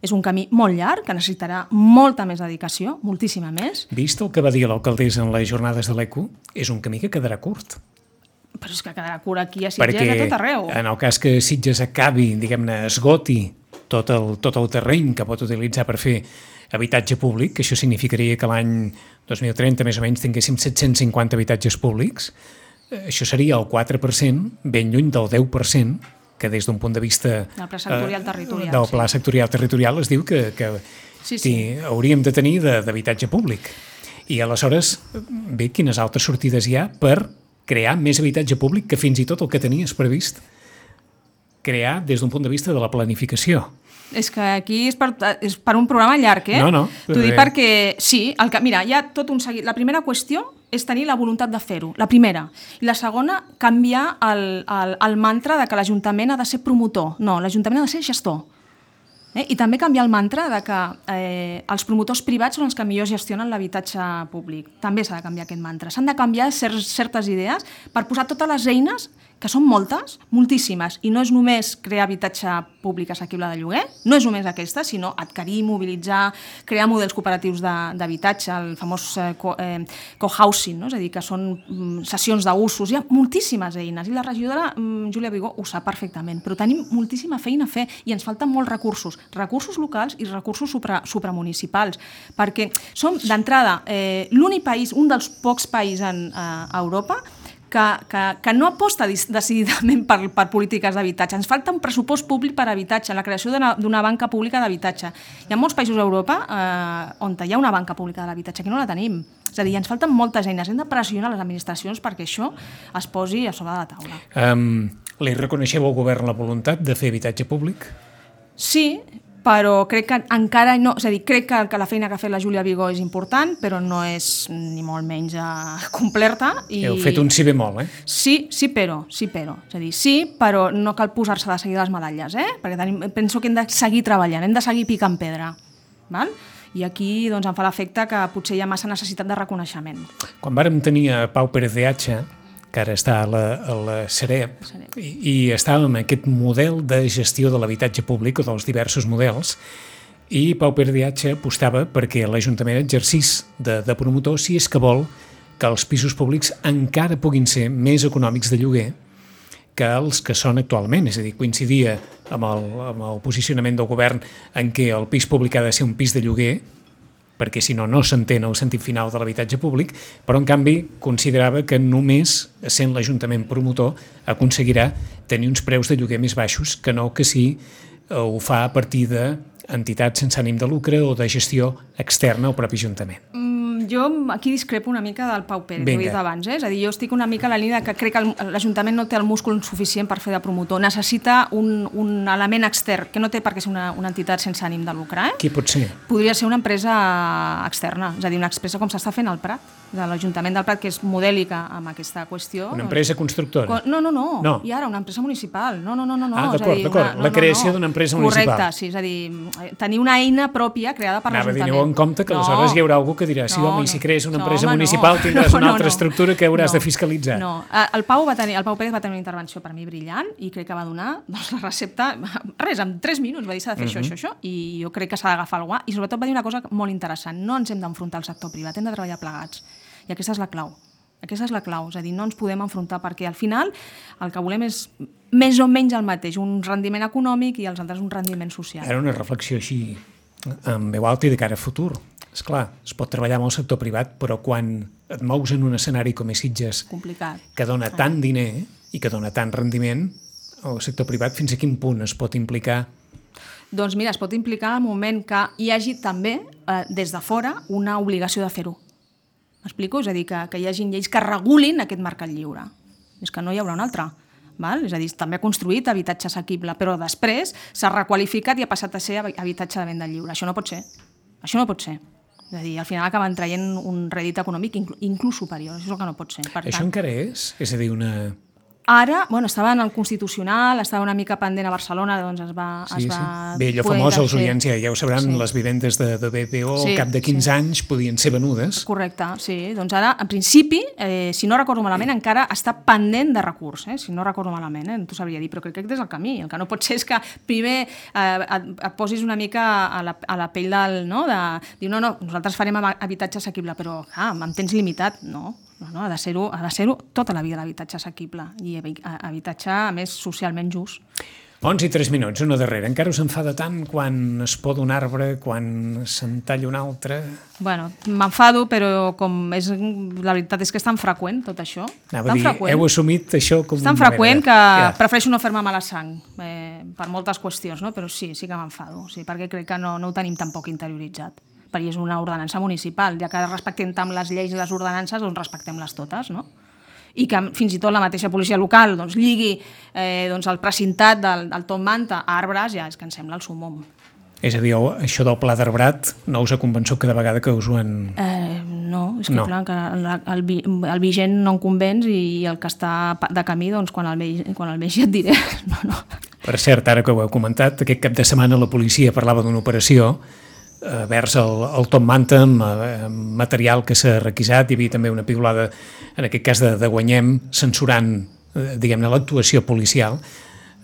és un camí molt llarg, que necessitarà molta més dedicació, moltíssima més, Vist el que va dir l'alcaldessa en les jornades de l'ECO, és un camí que quedarà curt. però és que quedarà cura aquí a Sitges perquè a tot arreu. en el cas que Sitges acabi, diguem-ne, esgoti tot el, tot el terreny que pot utilitzar per fer habitatge públic, que això significaria que l'any 2030 més o menys tinguéssim 750 habitatges públics, eh, això seria el 4%, ben lluny del 10%, que des d'un punt de vista... Del pla sectorial territorial, Del pla sectorial territorial es diu que, que Sí, sí. hauríem de tenir d'habitatge públic. I aleshores, bé, quines altres sortides hi ha per crear més habitatge públic que fins i tot el que tenies previst crear des d'un punt de vista de la planificació. És que aquí és per, és per un programa llarg, eh? No, no, T'ho dic eh. perquè, sí, el que, mira, hi ha tot un seguit. La primera qüestió és tenir la voluntat de fer-ho, la primera. I la segona, canviar el, el, el mantra de que l'Ajuntament ha de ser promotor. No, l'Ajuntament ha de ser gestor. Eh? I també canviar el mantra de que eh, els promotors privats són els que millor gestionen l'habitatge públic. També s'ha de canviar aquest mantra. S'han de canviar cer certes idees per posar totes les eines que són moltes, moltíssimes, i no és només crear habitatge públic assequible de lloguer, no és només aquesta, sinó adquirir, mobilitzar, crear models cooperatius d'habitatge, el famós eh, co- eh, co-housing, no? és a dir, que són mm, sessions d'usos, hi ha moltíssimes eines, i la regidora mm, Júlia Vigó ho sap perfectament, però tenim moltíssima feina a fer i ens falten molts recursos, recursos locals i recursos supra, supramunicipals, perquè som, d'entrada, eh, l'únic país, un dels pocs països en, eh, a Europa que, que, que no aposta decididament per, per polítiques d'habitatge. Ens falta un pressupost públic per habitatge, la creació d'una banca pública d'habitatge. Hi ha molts països a Europa eh, on hi ha una banca pública de l'habitatge, que no la tenim. És a dir, ens falten moltes eines. Hem de pressionar les administracions perquè això es posi a sobre de la taula. Um, li reconeixeu al govern la voluntat de fer habitatge públic? Sí, però crec que encara no... És a dir, crec que, que la feina que ha fet la Júlia Vigó és important, però no és ni molt menys eh, [laughs] completa. I... Heu fet un sí bé molt, eh? Sí, sí, però, sí, però. És a dir, sí, però no cal posar-se de seguida les medalles, eh? Perquè tenim, penso que hem de seguir treballant, hem de seguir picant pedra. Val? I aquí doncs, em fa l'efecte que potser hi ha massa necessitat de reconeixement. Quan vàrem tenir a Pau Pérez de Hacha, que ara està a la, a la Sareb, i, i estàvem en aquest model de gestió de l'habitatge públic o dels diversos models, i Pau Hacha apostava perquè l'Ajuntament exercís de, de promotor si és que vol que els pisos públics encara puguin ser més econòmics de lloguer que els que són actualment, és a dir, coincidia amb el, amb el posicionament del govern en què el pis públic ha de ser un pis de lloguer, perquè si no, no s'entén el sentit final de l'habitatge públic, però en canvi considerava que només sent l'Ajuntament promotor aconseguirà tenir uns preus de lloguer més baixos que no que si ho fa a partir d'entitats sense ànim de lucre o de gestió externa al propi Ajuntament. Mm, jo aquí discrepo una mica del Pau Pérez, ho Vinga. he dit abans. Eh? És a dir, jo estic una mica a la línia que crec que l'Ajuntament no té el múscul suficient per fer de promotor. Necessita un, un element extern, que no té per què ser una, una entitat sense ànim de lucre. Eh? Qui pot ser? podria ser una empresa externa, és a dir, una empresa com s'està fent al Prat, de l'Ajuntament del Prat, que és modèlica amb aquesta qüestió. Una empresa constructora? Co- No, no, no, No. I ara una empresa municipal. No, no, no, no. no. Ah, d'acord, d'acord. una- La creació d'una empresa municipal. Correcte, sí, és a dir, tenir una eina pròpia creada per Anava a dir, l'Ajuntament. en compte que aleshores hi haurà algú que dirà, sí, home, i si crees una no, empresa home, municipal no. [laughs] tindràs No, una no, altra no. estructura que hauràs No. de fiscalitzar. No, el Pau, va tenir, el Pau Pérez va tenir una intervenció per mi brillant i crec que va donar doncs, la recepta, [laughs] res, en 3 minuts va dir s'ha de fer Mhm. això, això, això, i jo crec que s'ha d'agafar el guà, i sobretot va dir una cosa molt interessant, no ens hem d'enfrontar al sector privat, hem de treballar plegats, i aquesta és la clau. Aquesta és la clau, és a dir, no ens podem enfrontar perquè al final el que volem és més o menys el mateix, un rendiment econòmic i els altres un rendiment social. Ara una reflexió així amb veu alta i de cara a futur. És clar, es pot treballar amb el sector privat, però quan et mous en un escenari com és Sitges, Complicat. que dona tant diner i que dona tant rendiment, el sector privat fins a quin punt es pot implicar Doncs mira, es pot implicar al moment que hi hagi també, eh, des de fora, una obligació de fer-ho. M'explico? És a dir, que, que hi hagin lleis que regulin aquest mercat lliure. És que no hi haurà un altre. Val? És a dir, també ha construït habitatge assequible, però després s'ha requalificat i ha passat a ser habi- habitatge de venda lliure. Això no pot ser. Això no pot ser. És a dir, al final acaben traient un rèdit econòmic inclús, superior. Això és el que no pot ser. Per Això tant, encara és? És a dir, una... Ara, bueno, estava en el Constitucional, estava una mica pendent a Barcelona, doncs es va... Sí, es sí. va Bé, allò famós, els oients ja, ja ho sabran, Sí. les vivendes de, de BPO Sí, al cap de 15 sí. anys podien ser venudes. Correcte, sí. Doncs ara, en principi, eh, si no recordo malament, encara està pendent de recurs, eh? si no recordo malament, eh? no t'ho sabria dir, però crec que aquest és el camí. El que no pot ser és que primer eh, et, et posis una mica a la, a la pell del... No? De, diu, no, no, nosaltres farem hab- habitatge assequible, però ah, amb temps limitat, no. No, no, ha de ser-ho ha de ser tota la vida l'habitatge assequible i habi- habitatge, a més, socialment just. 11 i 3 minuts, una darrera. Encara us enfada tant quan es poda un arbre, quan se'n talla un altre... Bueno, m'enfado, però com és, la veritat és que és tan freqüent tot això. Anava tan dir, freqüent. heu assumit això com És tan una freqüent mena que Ja. prefereixo no fer-me mala sang eh, per moltes qüestions, no? però sí, sí que m'enfado, sí, perquè crec que no, no ho tenim tampoc interioritzat perquè és una ordenança municipal, ja que respectem tant les lleis i les ordenances, doncs respectem-les totes, no? i que fins i tot la mateixa policia local doncs, lligui eh, doncs, el precintat del, del Tom Manta a arbres, ja és que em sembla el sumom. És a dir, això del pla d'arbrat no us ha convençut cada vegada que us ho han... Eh, no, és que No. clar, que el, el, el vigent no em convenç i el que està de camí, doncs quan el, vegi, quan el vegi et diré. [laughs] No, no. Per cert, ara que ho heu comentat, aquest cap de setmana la policia parlava d'una operació vers el, el Tom Manta amb, eh, amb material que s'ha requisat. Hi havia també una piulada, en aquest cas de, de Guanyem, censurant, eh, diguem-ne, l'actuació policial.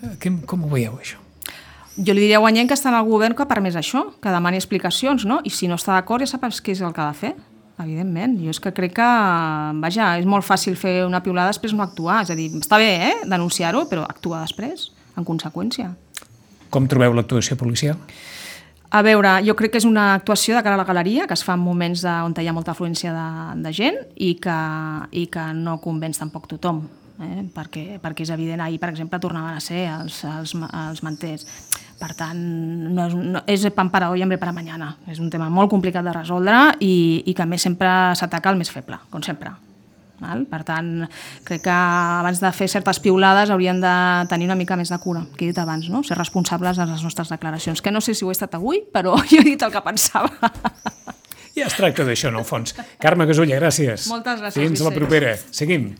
Eh, que, com ho veieu, això? Jo li diria a Guanyent que està en el govern que ha permès això, que demani explicacions, no? I si no està d'acord ja saps què és el que ha de fer, evidentment. Jo és que crec que, vaja, és molt fàcil fer una piulada després no actuar. És a dir, està bé, eh?, denunciar-ho, però actuar després, en conseqüència. Com trobeu l'actuació policial? A veure, jo crec que és una actuació de cara a la galeria, que es fa en moments de, on hi ha molta afluència de, de gent i que, i que no convenç tampoc tothom, eh? perquè, perquè és evident, ahir, per exemple, tornaven a ser els, els, els manters. Per tant, no és, no, és pan para hoy, hambre para mañana. És un tema molt complicat de resoldre i, i que a més sempre s'ataca el més feble, com sempre. Val? Per tant, crec que abans de fer certes piulades haurien de tenir una mica més de cura, que he dit abans, no? ser responsables de les nostres declaracions, que no sé si ho he estat avui, però [laughs] jo he dit el que pensava. Ja es tracta d'això, en el fons. Carme Gasulla, gràcies. Moltes gràcies, Fins la propera. Seguim.